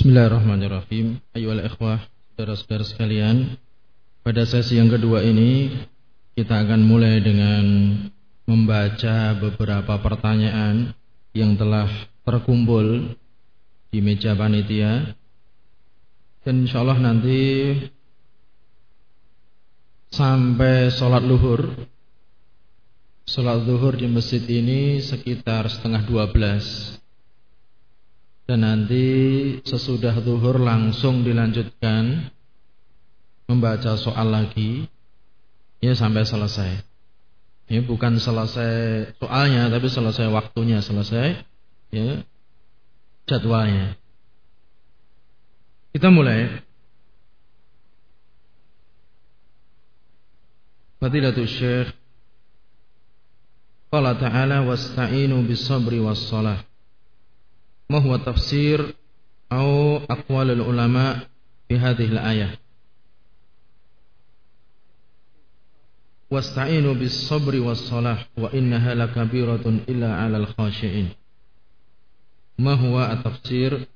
Bismillahirrahmanirrahim. Ayolah ikhwah, saudara-saudara sekalian. Pada sesi yang kedua ini kita akan mulai dengan membaca beberapa pertanyaan yang telah terkumpul di meja panitia. Dan insya Allah nanti sampai sholat luhur Sholat luhur di masjid ini sekitar setengah dua belas dan nanti sesudah zuhur langsung dilanjutkan membaca soal lagi ya sampai selesai. Ya bukan selesai soalnya tapi selesai waktunya, selesai ya jadwalnya. Kita mulai. Fadilatul Syekh Qala ta'ala wasta'inu bis sabri was salah ما هو تفسير أو أقوال العلماء في هذه الآية. واستعينوا بالصبر والصلاة وإنها لكبيرة إلا على الخاشعين. ما هو التفسير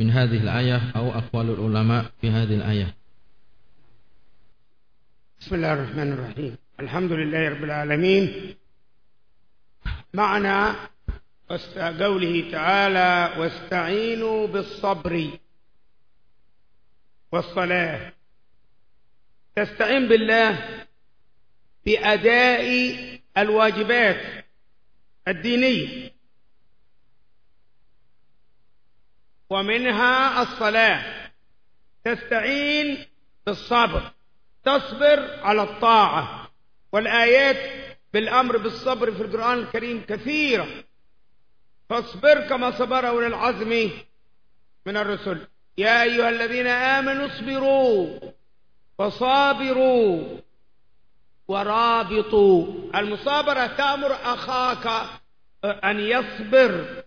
من هذه الآية أو أقوال العلماء في هذه الآية؟ بسم الله الرحمن الرحيم. الحمد لله رب العالمين. معنى قوله تعالى واستعينوا بالصبر والصلاة. تستعين بالله بأداء الواجبات الدينية. ومنها الصلاة. تستعين بالصبر. تصبر على الطاعة. والآيات بالأمر بالصبر في القرآن الكريم كثيرة. فاصبر كما صبر أولي العزم من الرسل. يا أيها الذين آمنوا اصبروا وصابروا ورابطوا. المصابرة تأمر أخاك أن يصبر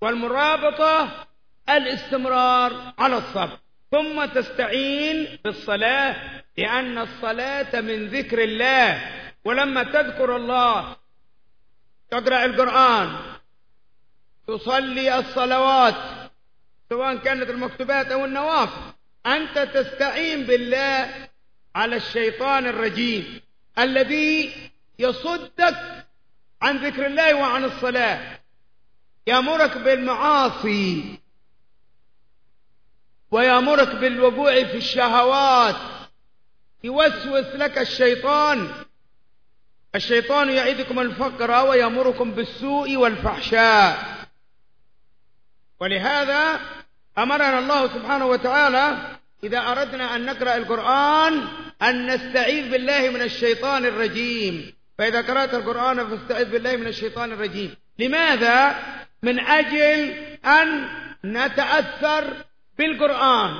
والمرابطة الاستمرار على الصبر. ثم تستعين بالصلاة لأن الصلاة من ذكر الله. ولما تذكر الله تقرأ القرآن. تصلي الصلوات سواء كانت المكتوبات أو النوافل أنت تستعين بالله على الشيطان الرجيم الذي يصدك عن ذكر الله وعن الصلاة يأمرك بالمعاصي ويأمرك بالوقوع في الشهوات يوسوس لك الشيطان. الشيطان يعيدكم الفقر ويأمركم بالسوء والفحشاء. ولهذا أمرنا الله سبحانه وتعالى إذا أردنا أن نقرأ القرآن أن نستعيذ بالله من الشيطان الرجيم. فإذا قرأت القرآن فاستعذ بالله من الشيطان الرجيم. لماذا؟ من أجل أن نتأثر بالقرآن.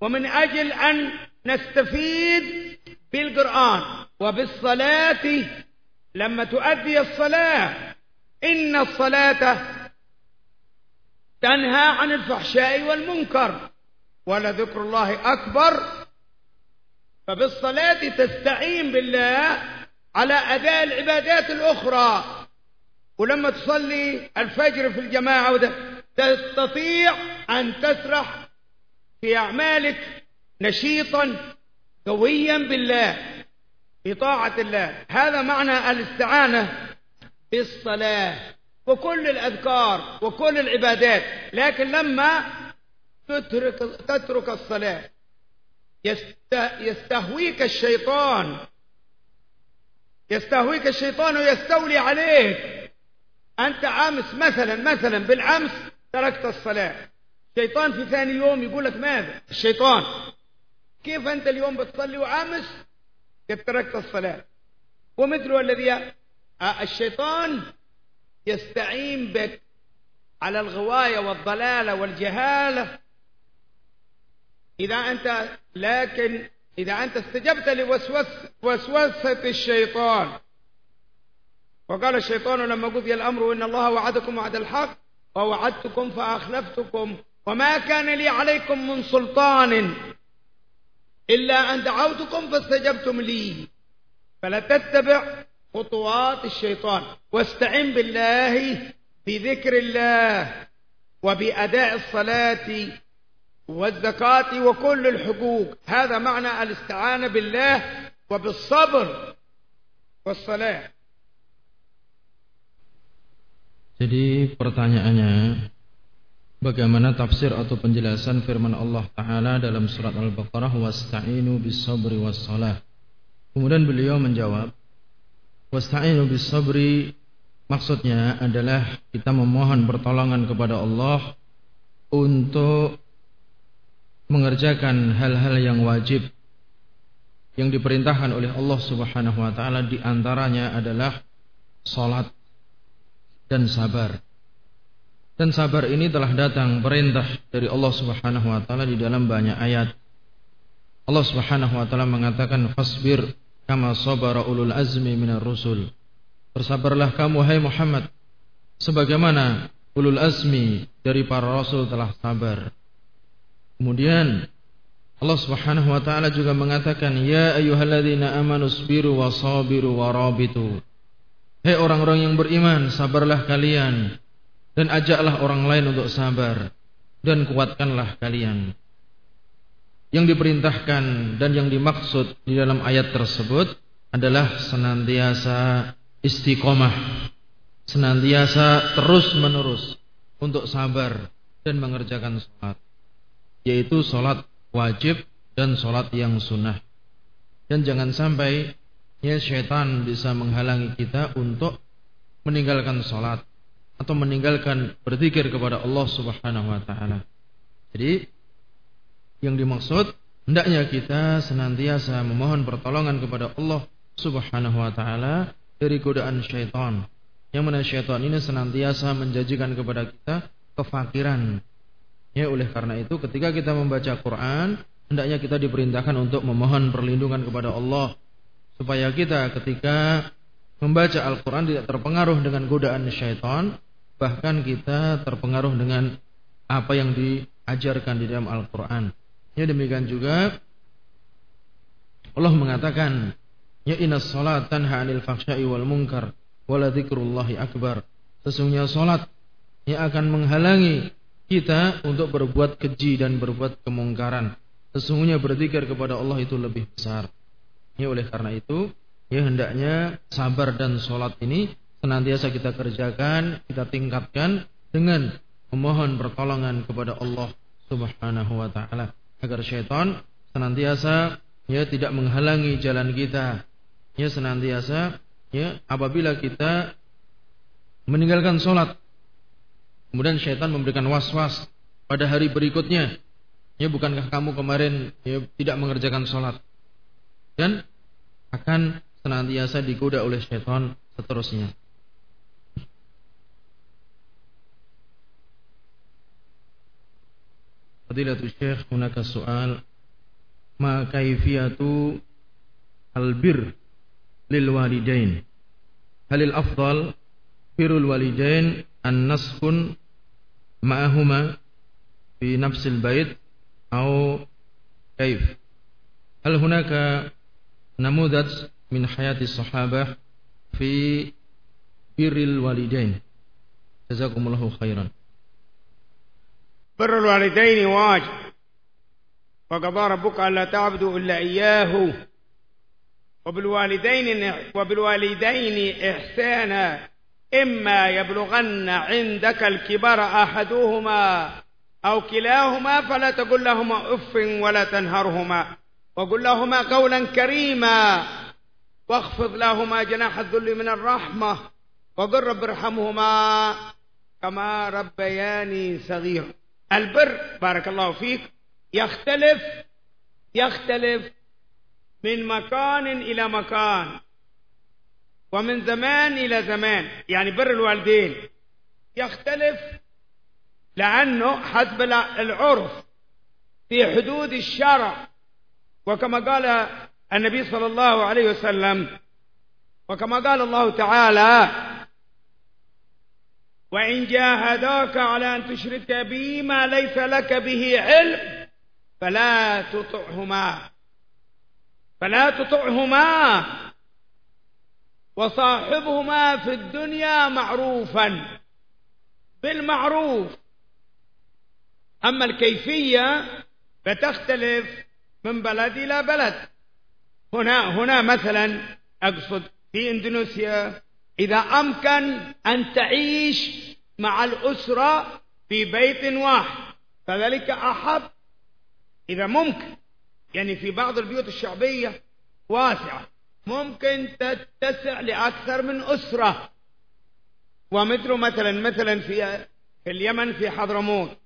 ومن أجل أن نستفيد بالقرآن. وبالصلاة لما تؤدي الصلاة. إن الصلاة تنهى عن الفحشاء والمنكر ولذكر الله أكبر. فبالصلاة تستعين بالله على أداء العبادات الأخرى. ولما تصلي الفجر في الجماعة تستطيع أن تسرح في أعمالك نشيطا قويا بالله في طاعة الله. هذا معنى الاستعانة بالصلاة. وكل الأذكار وكل العبادات لكن لما تترك, تترك الصلاة يستهويك الشيطان يستهويك الشيطان ويستولي عليك. أنت عامس مثلا مثلا بالأمس تركت الصلاة. الشيطان في ثاني يوم يقول لك ماذا؟ الشيطان. كيف أنت اليوم بتصلي قد تركت الصلاة. ومثل الذي الشيطان يستعين بك على الغواية والضلالة والجهالة. إذا أنت لكن إذا أنت استجبت لوسوسة الشيطان. وقال الشيطان لما قضي الأمر إن الله وعدكم وعد الحق ووعدتكم فأخلفتكم وما كان لي عليكم من سلطان إلا أن دعوتكم فاستجبتم لي. فلا تتبع خطوات الشيطان واستعن بالله بذكر الله وبأداء الصلاة والزكاة وكل الحقوق هذا معنى الاستعانة بالله وبالصبر والصلاة Jadi pertanyaannya Bagaimana tafsir atau penjelasan firman Allah Ta'ala dalam surat Al-Baqarah Wasta'inu bis sabri was salah Kemudian beliau menjawab Wasta'inu bis sabri Maksudnya adalah kita memohon pertolongan kepada Allah untuk mengerjakan hal-hal yang wajib yang diperintahkan oleh Allah Subhanahu wa taala di antaranya adalah salat dan sabar. Dan sabar ini telah datang perintah dari Allah Subhanahu wa taala di dalam banyak ayat. Allah Subhanahu wa taala mengatakan fasbir kama sabara ulul azmi minar rusul. Bersabarlah kamu hai Muhammad sebagaimana ulul azmi dari para rasul telah sabar. Kemudian Allah Subhanahu wa taala juga mengatakan ya ayyuhalladzina amanu sabiru wasabiru warabitu. Hai orang-orang yang beriman, sabarlah kalian dan ajaklah orang lain untuk sabar dan kuatkanlah kalian. Yang diperintahkan dan yang dimaksud di dalam ayat tersebut adalah senantiasa istiqomah senantiasa terus menerus untuk sabar dan mengerjakan sholat yaitu sholat wajib dan sholat yang sunnah. Dan jangan sampai ya syaitan bisa menghalangi kita untuk meninggalkan sholat atau meninggalkan berzikir kepada Allah subhanahu wa ta'ala. Jadi yang dimaksud hendaknya kita senantiasa memohon pertolongan kepada Allah subhanahu wa ta'ala dari godaan syaitan. Yang mana syaitan ini senantiasa menjanjikan kepada kita kefakiran. Ya, oleh karena itu ketika kita membaca Quran, hendaknya kita diperintahkan untuk memohon perlindungan kepada Allah supaya kita ketika membaca Al-Quran tidak terpengaruh dengan godaan syaitan, bahkan kita terpengaruh dengan apa yang diajarkan di dalam Al-Quran. Ya demikian juga Allah mengatakan Ya inna salat tanha anil fahsya'i wal munkar wala dzikrullahi akbar. Sesungguhnya salat yang akan menghalangi kita untuk berbuat keji dan berbuat kemungkaran. Sesungguhnya berzikir kepada Allah itu lebih besar. Ya oleh karena itu, ya hendaknya sabar dan salat ini senantiasa kita kerjakan, kita tingkatkan dengan memohon pertolongan kepada Allah Subhanahu wa taala agar syaitan senantiasa ya tidak menghalangi jalan kita. Ya senantiasa ya apabila kita meninggalkan sholat kemudian syaitan memberikan was-was pada hari berikutnya. Ya bukankah kamu kemarin ya tidak mengerjakan sholat? Dan akan senantiasa digoda oleh syaitan seterusnya Fadilatul Syekh hunaka soal ma kaifiyatu albir للوالدين؟ هل الأفضل بر الوالدين أن نسكن معهما في نفس البيت أو كيف؟ هل هناك نموذج من حياة الصحابة في بر الوالدين؟ جزاكم الله خيرا. بر الوالدين واجب. وقضى ربك ألا تعبدوا إلا إياه. وبالوالدين وبالوالدين إحسانا إما يبلغن عندك الكبر أحدهما أو كلاهما فلا تقل لهما أف ولا تنهرهما. وقل لهما قولا كريما. واخفض لهما جناح الذل من الرحمة. وقل رب ارحمهما كما ربياني صغير البر بارك الله فيك يختلف يختلف من مكان إلى مكان ومن زمان إلى زمان يعني بر الوالدين. يختلف لأنه حسب العرف في حدود الشرع. وكما قال النبي صلى الله عليه وسلم وكما قال الله تعالى وإن جاهداك على أن تشرك بي ما ليس لك به علم فلا تطعهما. فلا تطعهما. وصاحبهما في الدنيا معروفا بالمعروف. أما الكيفية فتختلف من بلد إلى بلد. هنا هنا مثلا أقصد في إندونيسيا إذا أمكن أن تعيش مع الأسرة في بيت واحد فذلك أحب إذا ممكن. يعني في بعض البيوت الشعبية واسعة ممكن تتسع لأكثر من أسرة. ومثل مثلا مثلا في في اليمن في حضرموت.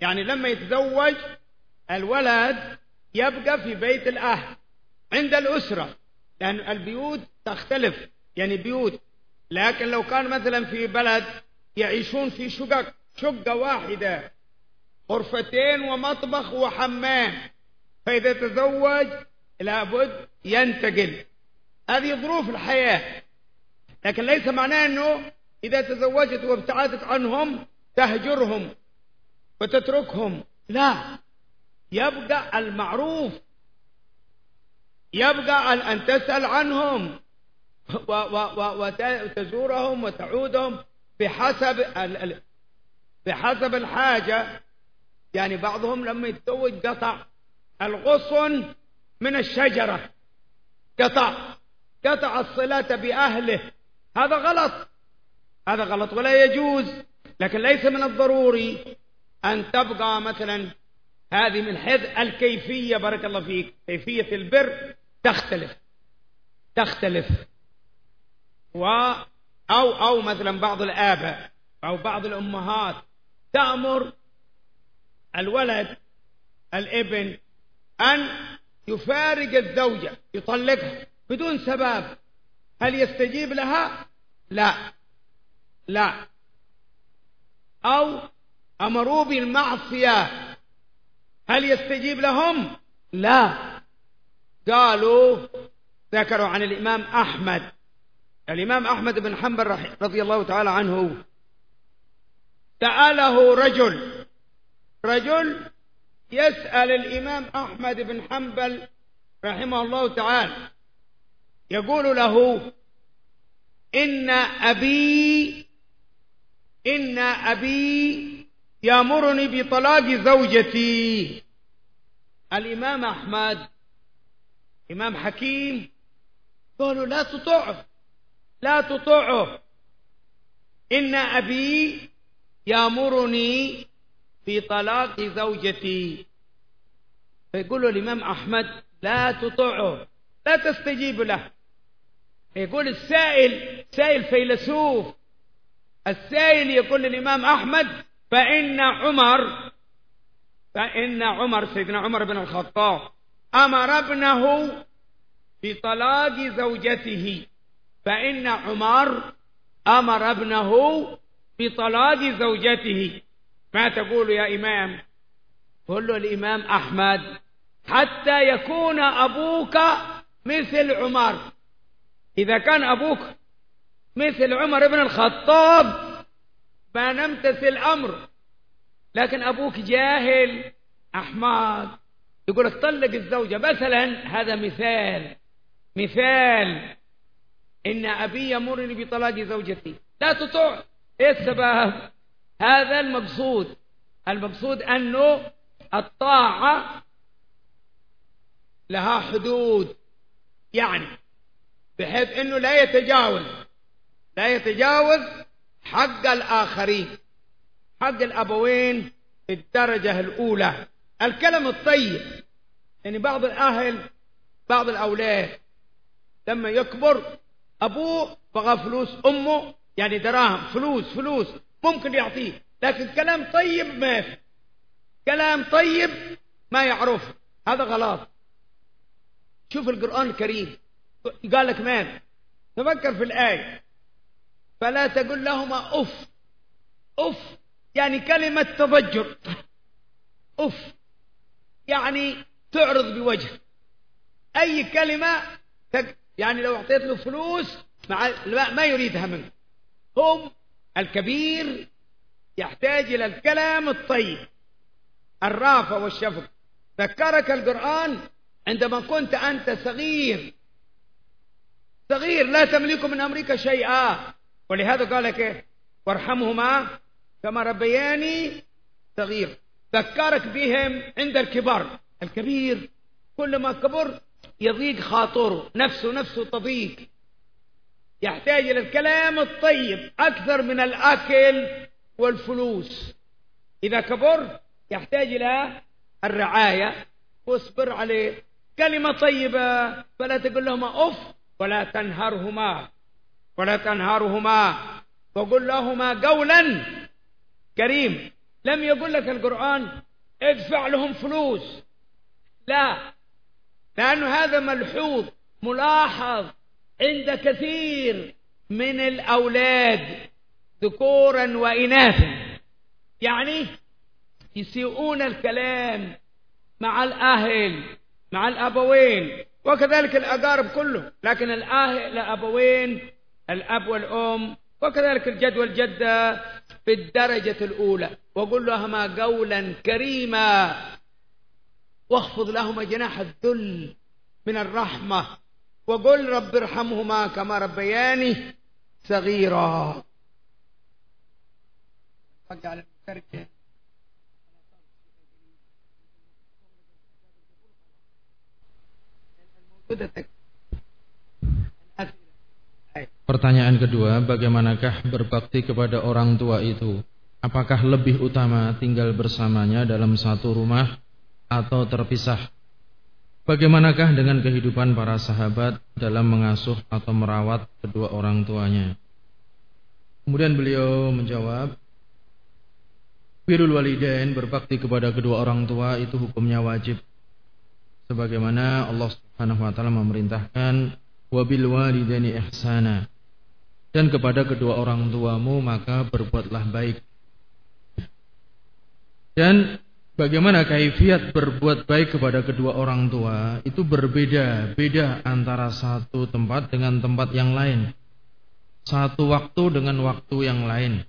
يعني لما يتزوج الولد يبقى في بيت الأهل عند الأسرة لأن البيوت تختلف. يعني بيوت لكن لو كان مثلا في بلد يعيشون في شقق شقة واحدة غرفتين ومطبخ وحمام فإذا تزوج لابد ينتقل. هذه ظروف الحياة. لكن ليس معناه أنه إذا تزوجت وابتعدت عنهم تهجرهم وتتركهم. لا. يبقى المعروف. يبقى أن تسأل عنهم. وتزورهم وتعودهم بحسب بحسب الحاجة. يعني بعضهم لما يتزوج قطع الغصن من الشجرة. قطع قطع الصلة بأهله. هذا غلط. هذا غلط ولا يجوز. لكن ليس من الضروري أن تبقى مثلا هذه من حيث الكيفية بارك الله فيك كيفية البر تختلف تختلف. و أو أو مثلا بعض الآباء أو بعض الأمهات تأمر الولد الابن أن يفارق الزوجة يطلقها بدون سبب. هل يستجيب لها؟ لا. لا. أو أمروا بالمعصية. هل يستجيب لهم؟ لا. قالوا ذكروا عن الإمام أحمد الإمام أحمد بن حنبل رضي الله تعالى عنه سأله رجل رجل يسأل الإمام أحمد بن حنبل رحمه الله تعالى يقول له إن أبي إن أبي يأمرني بطلاق زوجتي. الإمام أحمد إمام حكيم قالوا لا تطعه. لا تطعه. إن أبي يأمرني في طلاق زوجتي. فيقول الإمام أحمد لا تطعه. لا تستجيب له. يقول السائل سائل فيلسوف. السائل يقول للإمام أحمد فإن عمر فإن عمر سيدنا عمر بن الخطاب أمر ابنه بطلاق زوجته. فإن عمر أمر ابنه بطلاق زوجته. ما تقول يا إمام؟ قل له الإمام أحمد حتى يكون أبوك مثل عمر. إذا كان أبوك مثل عمر بن الخطاب ما الأمر. لكن أبوك جاهل أحمد. يقول لك طلق الزوجة. مثلا هذا مثال. مثال. إن أبي يمرني بطلاق زوجتي. لا تطع إيه السبب؟ هذا المقصود. المقصود أنه الطاعة لها حدود. يعني بحيث أنه لا يتجاوز. لا يتجاوز حق الآخرين. حق الأبوين الدرجة الأولى. الكلم الطيب. يعني بعض الأهل بعض الأولاد لما يكبر أبوه بغى فلوس أمه يعني دراهم فلوس فلوس ممكن يعطيه لكن كلام طيب ما في كلام طيب ما يعرف هذا غلط شوف القرآن الكريم قال لك ماذا تفكر في الآية فلا تقل لهما أف أف يعني كلمة تضجر أف يعني تعرض بوجه أي كلمة يعني لو أعطيت له فلوس مع ما يريدها منك هم الكبير يحتاج إلى الكلام الطيب. الرافة والشفق. ذكرك القرآن عندما كنت أنت صغير. صغير لا تملك من أمرك شيئا. ولهذا قال لك وارحمهما كما ربياني صغير. ذكرك بهم عند الكبار. الكبير كل ما كبر يضيق خاطره نفسه نفسه تضيق. يحتاج إلى الكلام الطيب أكثر من الأكل والفلوس. إذا كبر يحتاج إلى الرعاية. واصبر عليه. كلمة طيبة فلا تقول لهما أف ولا تنهرهما. ولا تنهرهما. وقل لهما قولا كريم. لم يقول لك القرآن ادفع لهم فلوس. لا. لأنه هذا ملحوظ ملاحظ عند كثير من الأولاد ذكورا وإناثا. يعني يسيئون الكلام مع الأهل مع الأبوين وكذلك الأقارب كله لكن الأهل الأبوين الأب والأم وكذلك الجد والجدة في الدرجة الأولى. وقل لهما قولا كريما. واخفض لهما جناح الذل من الرحمة وقل رب ارحمهما كما ربياني صغيرا على المترجم Pertanyaan kedua, bagaimanakah berbakti kepada orang tua itu? Apakah lebih utama tinggal bersamanya dalam satu rumah atau terpisah? Bagaimanakah dengan kehidupan para sahabat dalam mengasuh atau merawat kedua orang tuanya? Kemudian beliau menjawab, Birul walidain berbakti kepada kedua orang tua itu hukumnya wajib. Sebagaimana Allah Subhanahu wa taala memerintahkan wabil walidaini ihsana dan kepada kedua orang tuamu maka berbuatlah baik dan bagaimana kaifiat berbuat baik kepada kedua orang tua? Itu berbeda beda antara satu tempat dengan tempat yang lain. Satu waktu dengan waktu yang lain.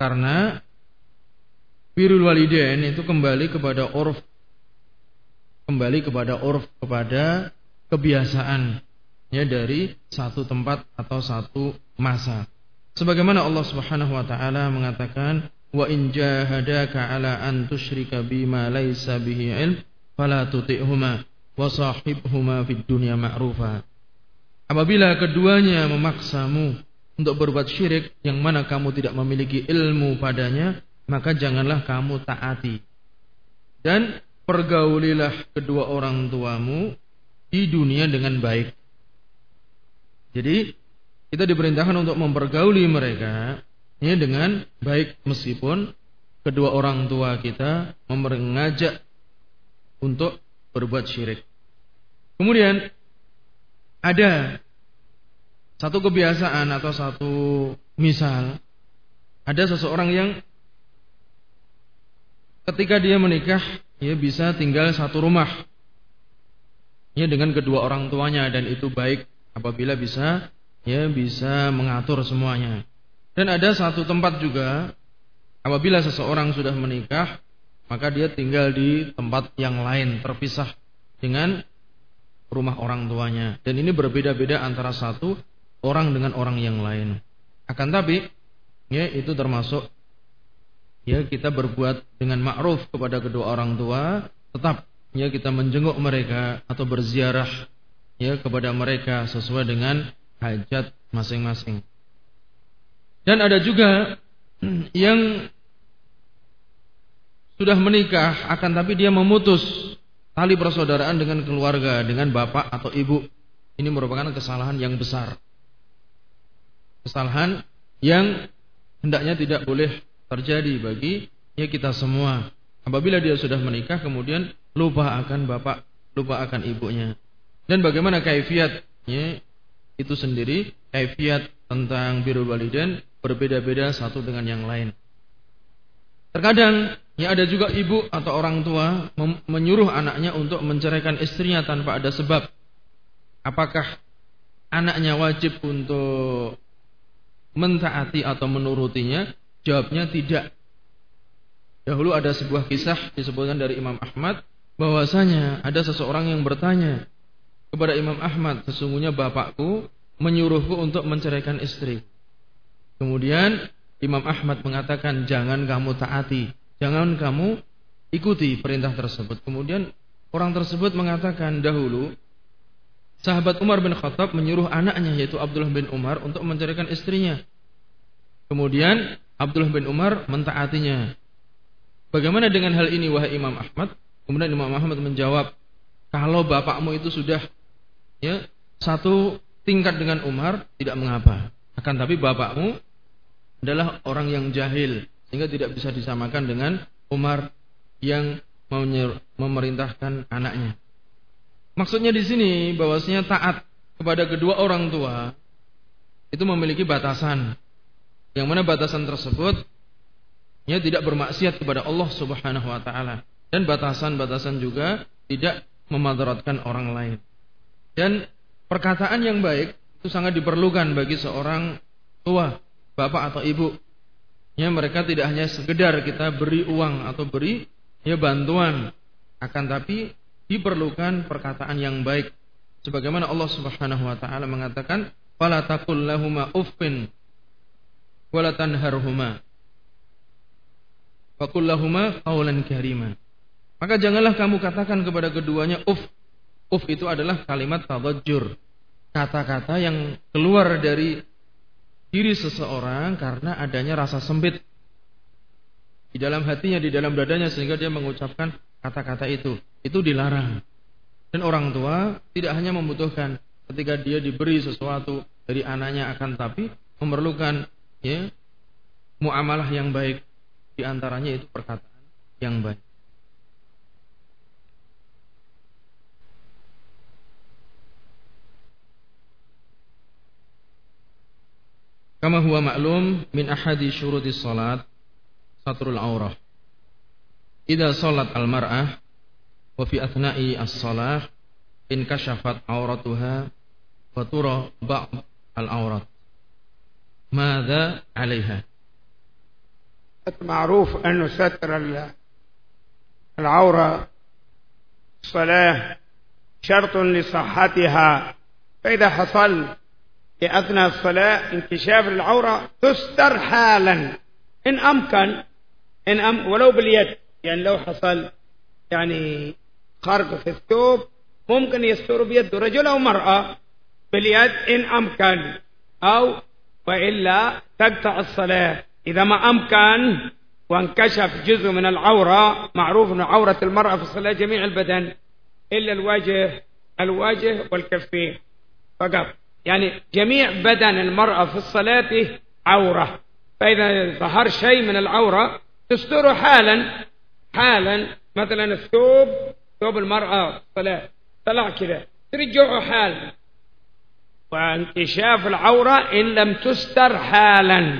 Karena birul walidain itu kembali kepada urf kembali kepada urf kepada kebiasaan ya dari satu tempat atau satu masa. Sebagaimana Allah Subhanahu wa taala mengatakan wa in jahadaka ala an tusyrika bima laisa bihi ilm fala tuti'huma wa sahibhuma fid dunya ma'rufa. Apabila keduanya memaksamu untuk berbuat syirik yang mana kamu tidak memiliki ilmu padanya, maka janganlah kamu taati. Dan pergaulilah kedua orang tuamu di dunia dengan baik. Jadi kita diperintahkan untuk mempergauli mereka ya dengan baik meskipun kedua orang tua kita mengajak untuk berbuat syirik. Kemudian ada satu kebiasaan atau satu misal ada seseorang yang ketika dia menikah ya bisa tinggal satu rumah ya dengan kedua orang tuanya dan itu baik apabila bisa ya bisa mengatur semuanya. Dan ada satu tempat juga apabila seseorang sudah menikah maka dia tinggal di tempat yang lain terpisah dengan rumah orang tuanya dan ini berbeda-beda antara satu orang dengan orang yang lain. Akan tapi ya itu termasuk ya kita berbuat dengan ma'ruf kepada kedua orang tua tetap ya kita menjenguk mereka atau berziarah ya kepada mereka sesuai dengan hajat masing-masing. Dan ada juga yang sudah menikah akan tapi dia memutus tali persaudaraan dengan keluarga, dengan bapak atau ibu. Ini merupakan kesalahan yang besar. Kesalahan yang hendaknya tidak boleh terjadi bagi ya kita semua. Apabila dia sudah menikah kemudian lupa akan bapak, lupa akan ibunya. Dan bagaimana kaifiatnya itu sendiri, kaifiat tentang birrul walidain berbeda-beda satu dengan yang lain. Terkadang ya ada juga ibu atau orang tua menyuruh anaknya untuk menceraikan istrinya tanpa ada sebab. Apakah anaknya wajib untuk mentaati atau menurutinya? Jawabnya tidak. Dahulu ada sebuah kisah disebutkan dari Imam Ahmad bahwasanya ada seseorang yang bertanya, kepada Imam Ahmad, sesungguhnya bapakku menyuruhku untuk menceraikan istri. Kemudian Imam Ahmad mengatakan, jangan kamu taati, jangan kamu ikuti perintah tersebut. Kemudian orang tersebut mengatakan dahulu sahabat Umar bin Khattab menyuruh anaknya yaitu Abdullah bin Umar untuk mencarikan istrinya. Kemudian Abdullah bin Umar mentaatinya. Bagaimana dengan hal ini wahai Imam Ahmad? Kemudian Imam Ahmad menjawab, kalau bapakmu itu sudah ya satu tingkat dengan Umar tidak mengapa. Akan tapi bapakmu adalah orang yang jahil sehingga tidak bisa disamakan dengan Umar yang memerintahkan anaknya. Maksudnya di sini bahwasanya taat kepada kedua orang tua itu memiliki batasan. Yang mana batasan tersebut ya tidak bermaksiat kepada Allah Subhanahu wa taala dan batasan-batasan juga tidak memadaratkan orang lain. Dan perkataan yang baik itu sangat diperlukan bagi seorang tua, bapak atau ibu Ya mereka tidak hanya sekedar kita beri uang atau beri ya bantuan, akan tapi diperlukan perkataan yang baik. Sebagaimana Allah Subhanahu wa taala mengatakan, "Fala taqul lahumā uffin wa la tanharhumā." Faqul lahumā qawlan karima. Maka janganlah kamu katakan kepada keduanya uf. Uf itu adalah kalimat tadajjur. Kata-kata yang keluar dari diri seseorang karena adanya rasa sempit di dalam hatinya, di dalam dadanya sehingga dia mengucapkan kata-kata itu. Itu dilarang. Dan orang tua tidak hanya membutuhkan ketika dia diberi sesuatu dari anaknya akan tapi memerlukan ya muamalah yang baik di antaranya itu perkataan yang baik. Kama huwa ma'lum min ahadi syuruti salat satrul aurah. Idza salat al-mar'ah wa fi athna'i as-salah in kashafat auratuha wa tura ba'd al-aurat. ماذا عليها معروف أنه ستر العورة الصلاة شرط لصحتها فإذا حصل أثناء الصلاة انكشاف العورة تستر حالا. إن أمكن إن أم ولو باليد. يعني لو حصل يعني خرق في الثوب ممكن يستر بيده رجل أو مرأة باليد إن أمكن. أو وإلا تقطع الصلاة. إذا ما أمكن وانكشف جزء من العورة معروف أن عورة المرأة في الصلاة جميع البدن. إلا الوجه الوجه والكفين. فقط. يعني جميع بدن المرأة في الصلاة عورة. فإذا ظهر شيء من العورة تستره حالا حالا مثلا الثوب ثوب المرأة في الصلاة طلع كذا ترجعه حالا. وانكشاف العورة إن لم تستر حالا.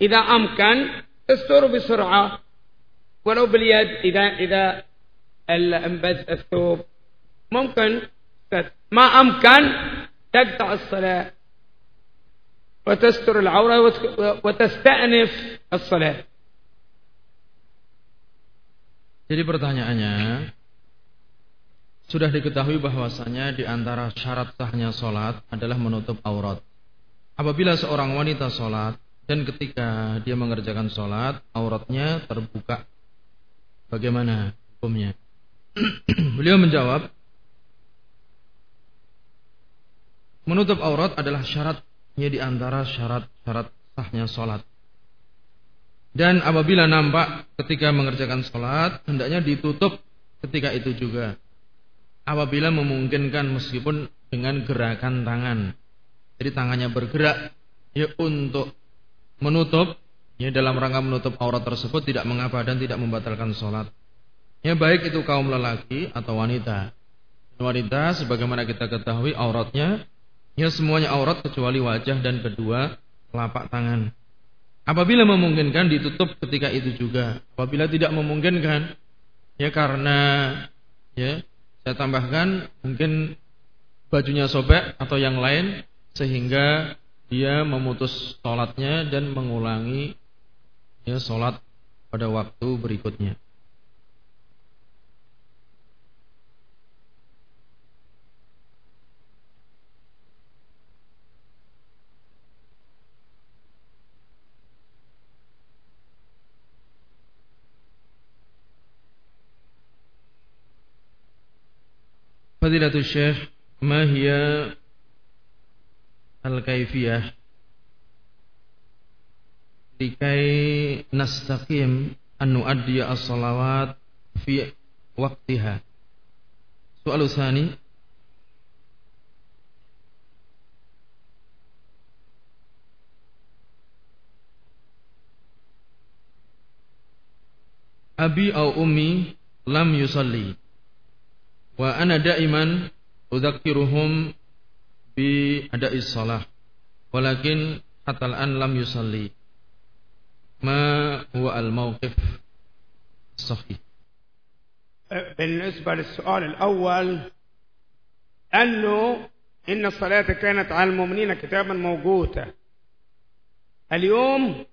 إذا أمكن تستر بسرعة. ولو باليد إذا إذا انبذ الثوب ممكن. ما أمكن تقطع الصلاة وتستر العورة وتستأنف الصلاة Jadi pertanyaannya sudah diketahui bahwasanya di antara syarat sahnya sholat adalah menutup aurat. Apabila seorang wanita sholat dan ketika dia mengerjakan sholat auratnya terbuka, bagaimana hukumnya? Beliau menjawab, Menutup aurat adalah syaratnya di antara syarat-syarat sahnya sholat. Dan apabila nampak ketika mengerjakan sholat, hendaknya ditutup ketika itu juga. Apabila memungkinkan meskipun dengan gerakan tangan. Jadi tangannya bergerak ya untuk menutup ya dalam rangka menutup aurat tersebut tidak mengapa dan tidak membatalkan sholat. Ya baik itu kaum lelaki atau wanita. Wanita sebagaimana kita ketahui auratnya Ya semuanya aurat kecuali wajah dan kedua telapak tangan. Apabila memungkinkan ditutup ketika itu juga. Apabila tidak memungkinkan ya karena ya saya tambahkan mungkin bajunya sobek atau yang lain sehingga dia memutus sholatnya dan mengulangi ya sholat pada waktu berikutnya. Fadilatul Syekh Ma hiya Al-Kaifiyah? Likai nastaqim An nuaddiya as-salawat Fi waktiha Soal usani Abi au ummi lam yusalli daiman udzakiruhum bi ada'is shalah walakin hatta an lam yusalli ما هو الموقف الصحيح؟ بالنسبة للسؤال الأول أنه إن الصلاة كانت على المؤمنين كتابا موجودا اليوم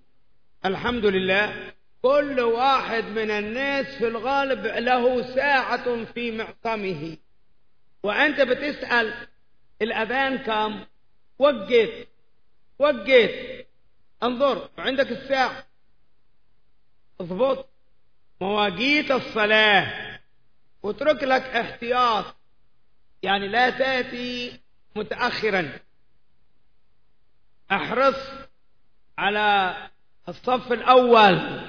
الحمد لله كل واحد من الناس في الغالب له ساعة في معصمه. وأنت بتسأل الأذان كم وقت وقت انظر عندك الساعة. اضبط مواقيت الصلاة. واترك لك احتياط. يعني لا تأتي متأخرا. أحرص على الصف الأول.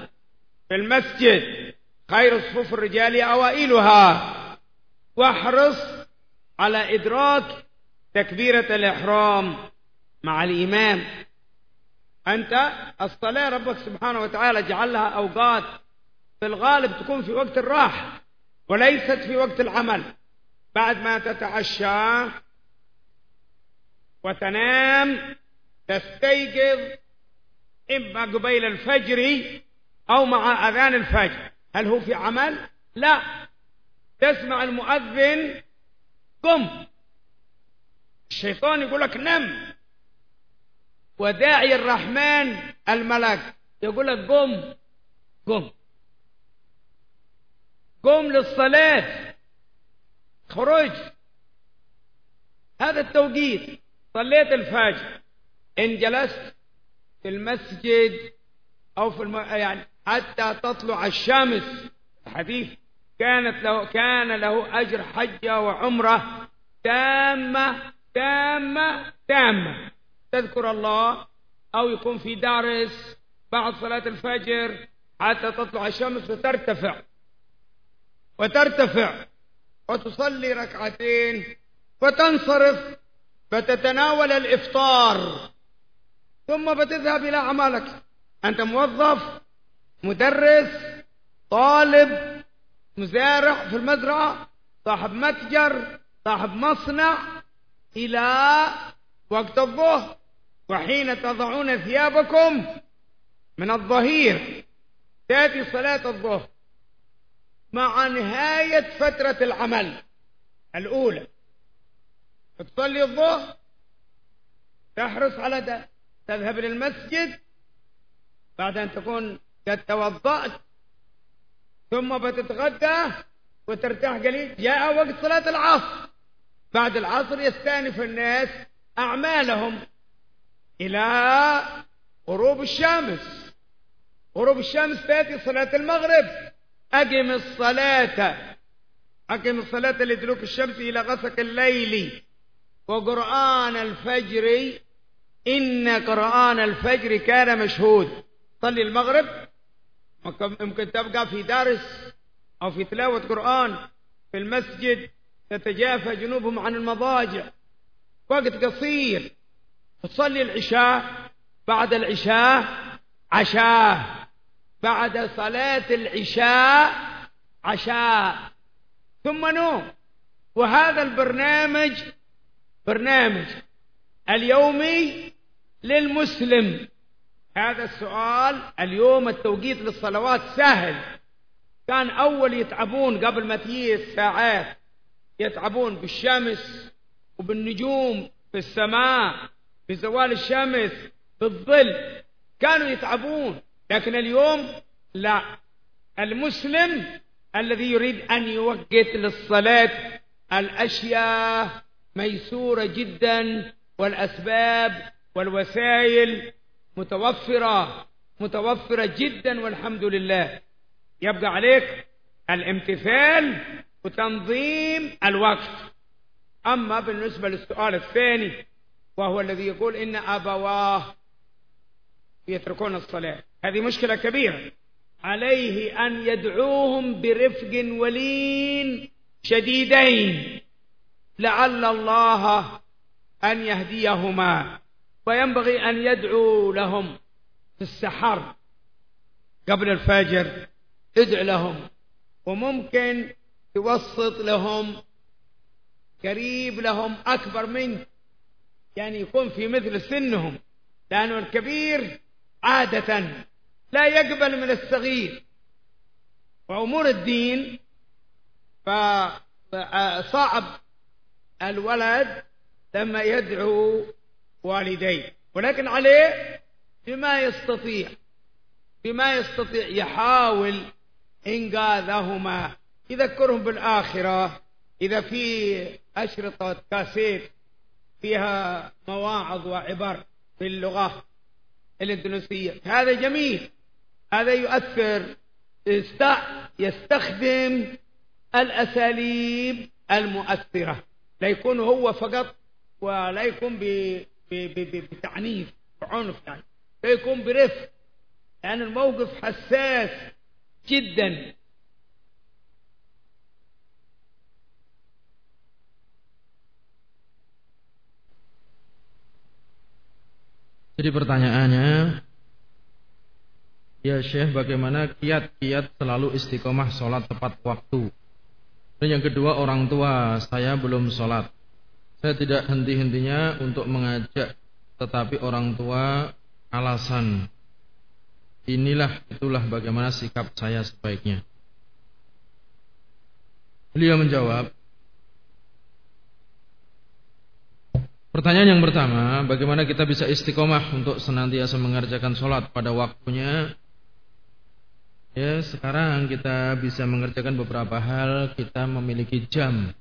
في المسجد. خير صفوف الرجال أوائلها. واحرص على إدراك تكبيرة الإحرام مع الإمام. أنت الصلاة ربك سبحانه وتعالى جعلها أوقات في الغالب تكون في وقت الراحة وليست في وقت العمل. بعد ما تتعشى وتنام تستيقظ إما قبيل الفجر أو مع أذان الفجر. هل هو في عمل؟ لا. تسمع المؤذن قم. الشيطان يقول لك نم. وداعي الرحمن الملك. يقول لك قم. قم. قم للصلاة. خرج. هذا التوقيت. صليت الفجر. إن جلست في المسجد أو في الم... يعني حتى تطلع الشمس. الحديث كانت له كان له أجر حجة وعمرة تامة تامة تامة. تذكر الله أو يكون في دارس بعد صلاة الفجر حتى تطلع الشمس وترتفع. وترتفع. وتصلي ركعتين. وتنصرف. فتتناول الإفطار. ثم بتذهب إلى عملك. أنت موظف. مدرس طالب مزارع في المزرعة صاحب متجر صاحب مصنع إلى وقت الظهر. وحين تضعون ثيابكم من الظهير تأتي صلاة الظهر مع نهاية فترة العمل الأولى. تصلي الظهر تحرص على ده تذهب للمسجد. بعد أن تكون قد توضأت ثم بتتغدى وترتاح قليل. جاء وقت صلاة العصر. بعد العصر يستأنف الناس أعمالهم إلى غروب الشمس. غروب الشمس تأتي صلاة المغرب. أقم الصلاة. أقم الصلاة لدلوك الشمس إلى غسق الليل. وقرآن الفجر. إن قرآن الفجر كان مشهود. صلي المغرب. ممكن تبقى في درس أو في تلاوة قرآن في المسجد تتجافى جنوبهم عن المضاجع. وقت قصير تصلي العشاء بعد العشاء عشاء. بعد صلاة العشاء عشاء. ثم نوم. وهذا البرنامج برنامج اليومي للمسلم. هذا السؤال اليوم التوقيت للصلوات سهل. كان أول يتعبون قبل ما تجي الساعات يتعبون بالشمس وبالنجوم في السماء بزوال الشمس بالظل كانوا يتعبون لكن اليوم لا. المسلم الذي يريد أن يوقت للصلاة الأشياء ميسورة جدا والأسباب والوسائل متوفرة متوفرة جدا والحمد لله. يبقى عليك الامتثال وتنظيم الوقت. أما بالنسبة للسؤال الثاني وهو الذي يقول إن أبواه يتركون الصلاة. هذه مشكلة كبيرة. عليه أن يدعوهم برفق ولين شديدين. لعل الله أن يهديهما. وينبغي أن يدعو لهم في السحر قبل الفجر ادع لهم. وممكن توسط لهم قريب لهم أكبر منك. يعني يكون في مثل سنهم. لأنه الكبير عادة لا يقبل من الصغير. وأمور الدين فصعب الولد لما يدعو والديه ولكن عليه بما يستطيع بما يستطيع يحاول إنقاذهما. يذكرهم بالآخرة. إذا في أشرطة كاسيت فيها مواعظ وعبر باللغة الإندونيسية. هذا جميل. هذا يؤثر. يستخدم الأساليب المؤثرة. لا يكون هو فقط ولا يكون بتعنيف وعنف يعني لا يكون برفق لأن يعني الموقف حساس جدا Jadi pertanyaannya, ya Syekh bagaimana kiat-kiat selalu istiqomah sholat tepat waktu? Dan yang kedua orang tua saya belum sholat. saya tidak henti-hentinya untuk mengajak, tetapi orang tua alasan. Inilah itulah bagaimana sikap saya sebaiknya. Beliau menjawab, Pertanyaan yang pertama, bagaimana kita bisa istiqomah untuk senantiasa mengerjakan sholat pada waktunya? Ya, sekarang kita bisa mengerjakan beberapa hal, kita memiliki jam.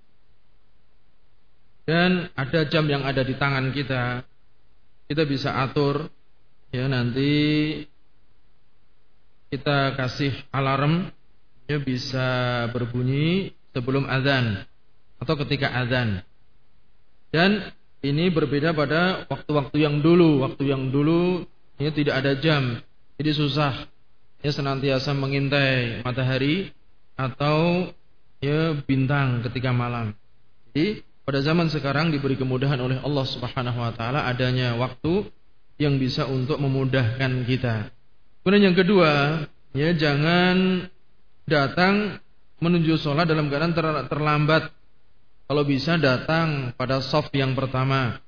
Dan ada jam yang ada di tangan kita. Kita bisa atur, ya nanti kita kasih alarm, ya bisa berbunyi sebelum azan atau ketika azan. Dan ini berbeda pada waktu-waktu yang dulu. Waktu yang dulu ini tidak ada jam. Jadi susah ya senantiasa mengintai matahari atau ya bintang ketika malam. Jadi pada zaman sekarang diberi kemudahan oleh Allah Subhanahu wa taala adanya waktu yang bisa untuk memudahkan kita. Kemudian yang kedua, ya jangan datang menuju sholat dalam keadaan terlambat kalau bisa datang pada soft yang pertama.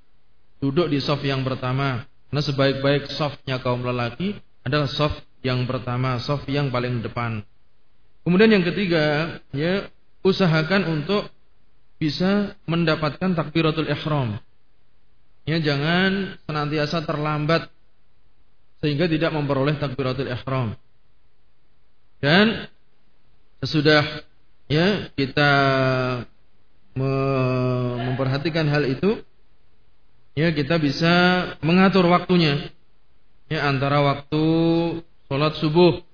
Duduk di soft yang pertama. Karena sebaik-baik softnya kaum lelaki adalah soft yang pertama, soft yang paling depan. Kemudian yang ketiga, ya usahakan untuk bisa mendapatkan takbiratul ihram. Ya jangan senantiasa terlambat sehingga tidak memperoleh takbiratul ihram. Dan sesudah ya kita memperhatikan hal itu ya kita bisa mengatur waktunya ya antara waktu sholat subuh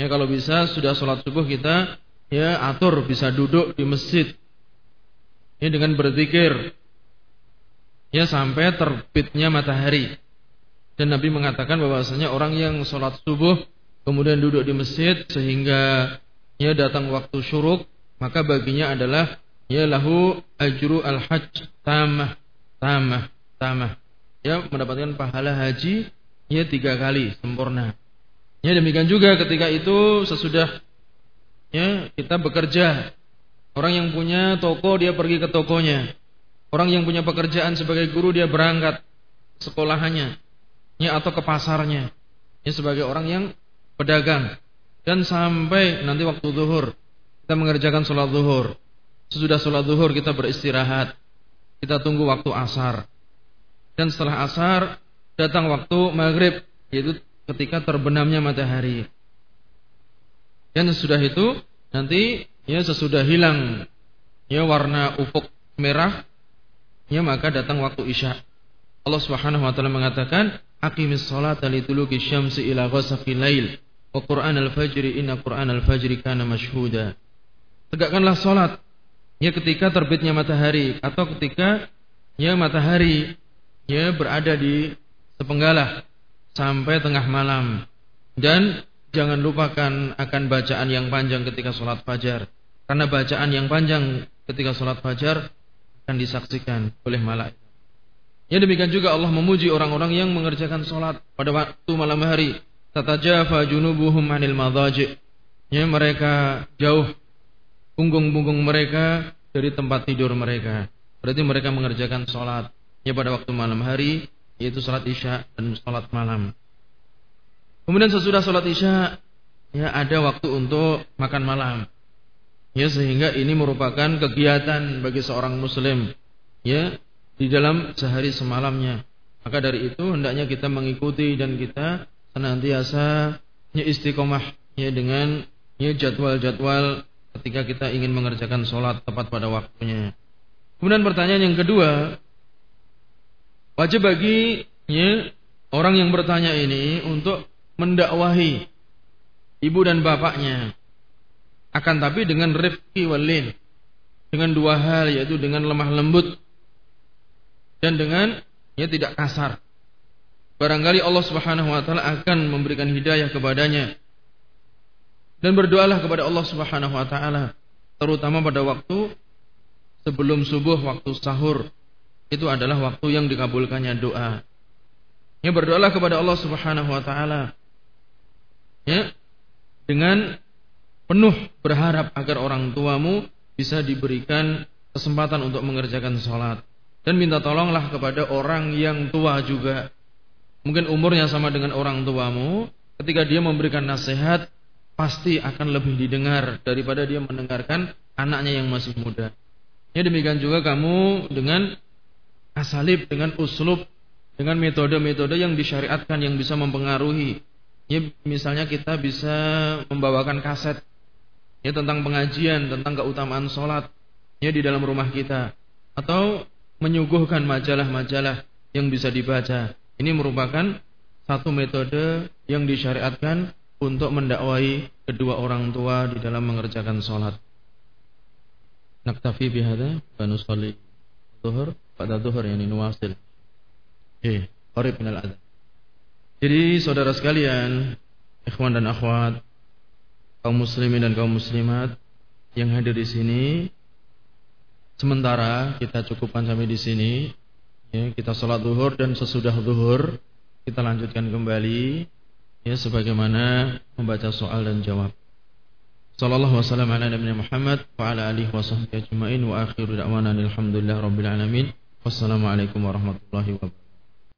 ya kalau bisa sudah sholat subuh kita ya atur bisa duduk di masjid ya dengan berzikir. Ya sampai terbitnya matahari. Dan Nabi mengatakan bahwasanya orang yang sholat subuh kemudian duduk di masjid sehingga ya datang waktu syuruk maka baginya adalah ya lahu ajru al-hajj tamah tamah tamah. Ya mendapatkan pahala haji ya tiga kali sempurna. Ya demikian juga ketika itu sesudah ya kita bekerja orang yang punya toko dia pergi ke tokonya orang yang punya pekerjaan sebagai guru dia berangkat sekolahannya ya atau ke pasarnya ya sebagai orang yang pedagang dan sampai nanti waktu zuhur kita mengerjakan sholat zuhur Sesudah sholat zuhur kita beristirahat. Kita tunggu waktu asar. Dan setelah asar datang waktu maghrib. Yaitu ketika terbenamnya matahari. Dan sesudah itu nanti ya sesudah hilang ya warna ufuk merah ya maka datang waktu isya. Allah Subhanahu wa taala mengatakan aqimis sholata liduluki syamsi ila ghasaqil lail wa qur'an al-fajri inna qur'an al-fajri kana mashhuda. Tegakkanlah salat ya ketika terbitnya matahari atau ketika ya matahari ya berada di sepenggalah sampai tengah malam dan jangan lupakan akan bacaan yang panjang ketika sholat fajar karena bacaan yang panjang ketika sholat fajar akan disaksikan oleh malaikat. Ya demikian juga Allah memuji orang-orang yang mengerjakan sholat pada waktu malam hari. Tatajafa junubuhum anil madaji. Ya mereka jauh punggung-punggung mereka dari tempat tidur mereka. Berarti mereka mengerjakan sholat. Ya pada waktu malam hari yaitu sholat isya dan sholat malam. Kemudian sesudah sholat isya ya ada waktu untuk makan malam. Ya sehingga ini merupakan kegiatan bagi seorang muslim. Ya di dalam sehari semalamnya. Maka dari itu hendaknya kita mengikuti dan kita senantiasa ya istiqomah ya dengan ya jadwal-jadwal ketika kita ingin mengerjakan sholat tepat pada waktunya. Kemudian pertanyaan yang kedua, wajib bagi ya, orang yang bertanya ini untuk mendakwahi ibu dan bapaknya. Akan tapi dengan rifki walin. Dengan dua hal yaitu dengan lemah lembut dan dengan ya tidak kasar. Barangkali Allah Subhanahu wa taala akan memberikan hidayah kepadanya. Dan berdoalah kepada Allah Subhanahu wa taala terutama pada waktu sebelum subuh waktu sahur. Itu adalah waktu yang dikabulkannya doa. Ya berdoalah kepada Allah Subhanahu wa taala. Ya. Dengan penuh berharap agar orang tuamu bisa diberikan kesempatan untuk mengerjakan sholat dan minta tolonglah kepada orang yang tua juga. Mungkin umurnya sama dengan orang tuamu, ketika dia memberikan nasihat pasti akan lebih didengar daripada dia mendengarkan anaknya yang masih muda. Ya demikian juga kamu dengan asalib, dengan uslub, dengan metode-metode yang disyariatkan yang bisa mempengaruhi. Ya misalnya kita bisa membawakan kaset ya tentang pengajian, tentang keutamaan sholat ya di dalam rumah kita atau menyuguhkan majalah-majalah yang bisa dibaca. Ini merupakan satu metode yang disyariatkan untuk mendakwai kedua orang tua di dalam mengerjakan sholat. Naktafi bihada wa nusalli zuhur pada zuhur yang nuwasil. Eh, qarib minal adhan. Jadi saudara sekalian, ikhwan dan akhwat, kaum muslimin dan kaum muslimat yang hadir di sini, Sementara kita cukupkan sampai di sini. Ya, kita sholat zuhur dan sesudah zuhur kita lanjutkan kembali ya sebagaimana membaca soal dan jawab. Sallallahu wasallam ala nabiyina Muhammad wa ala alihi wa sahbihi ajma'in wa akhiru da'wana alhamdulillah rabbil alamin. Wassalamualaikum warahmatullahi wabarakatuh.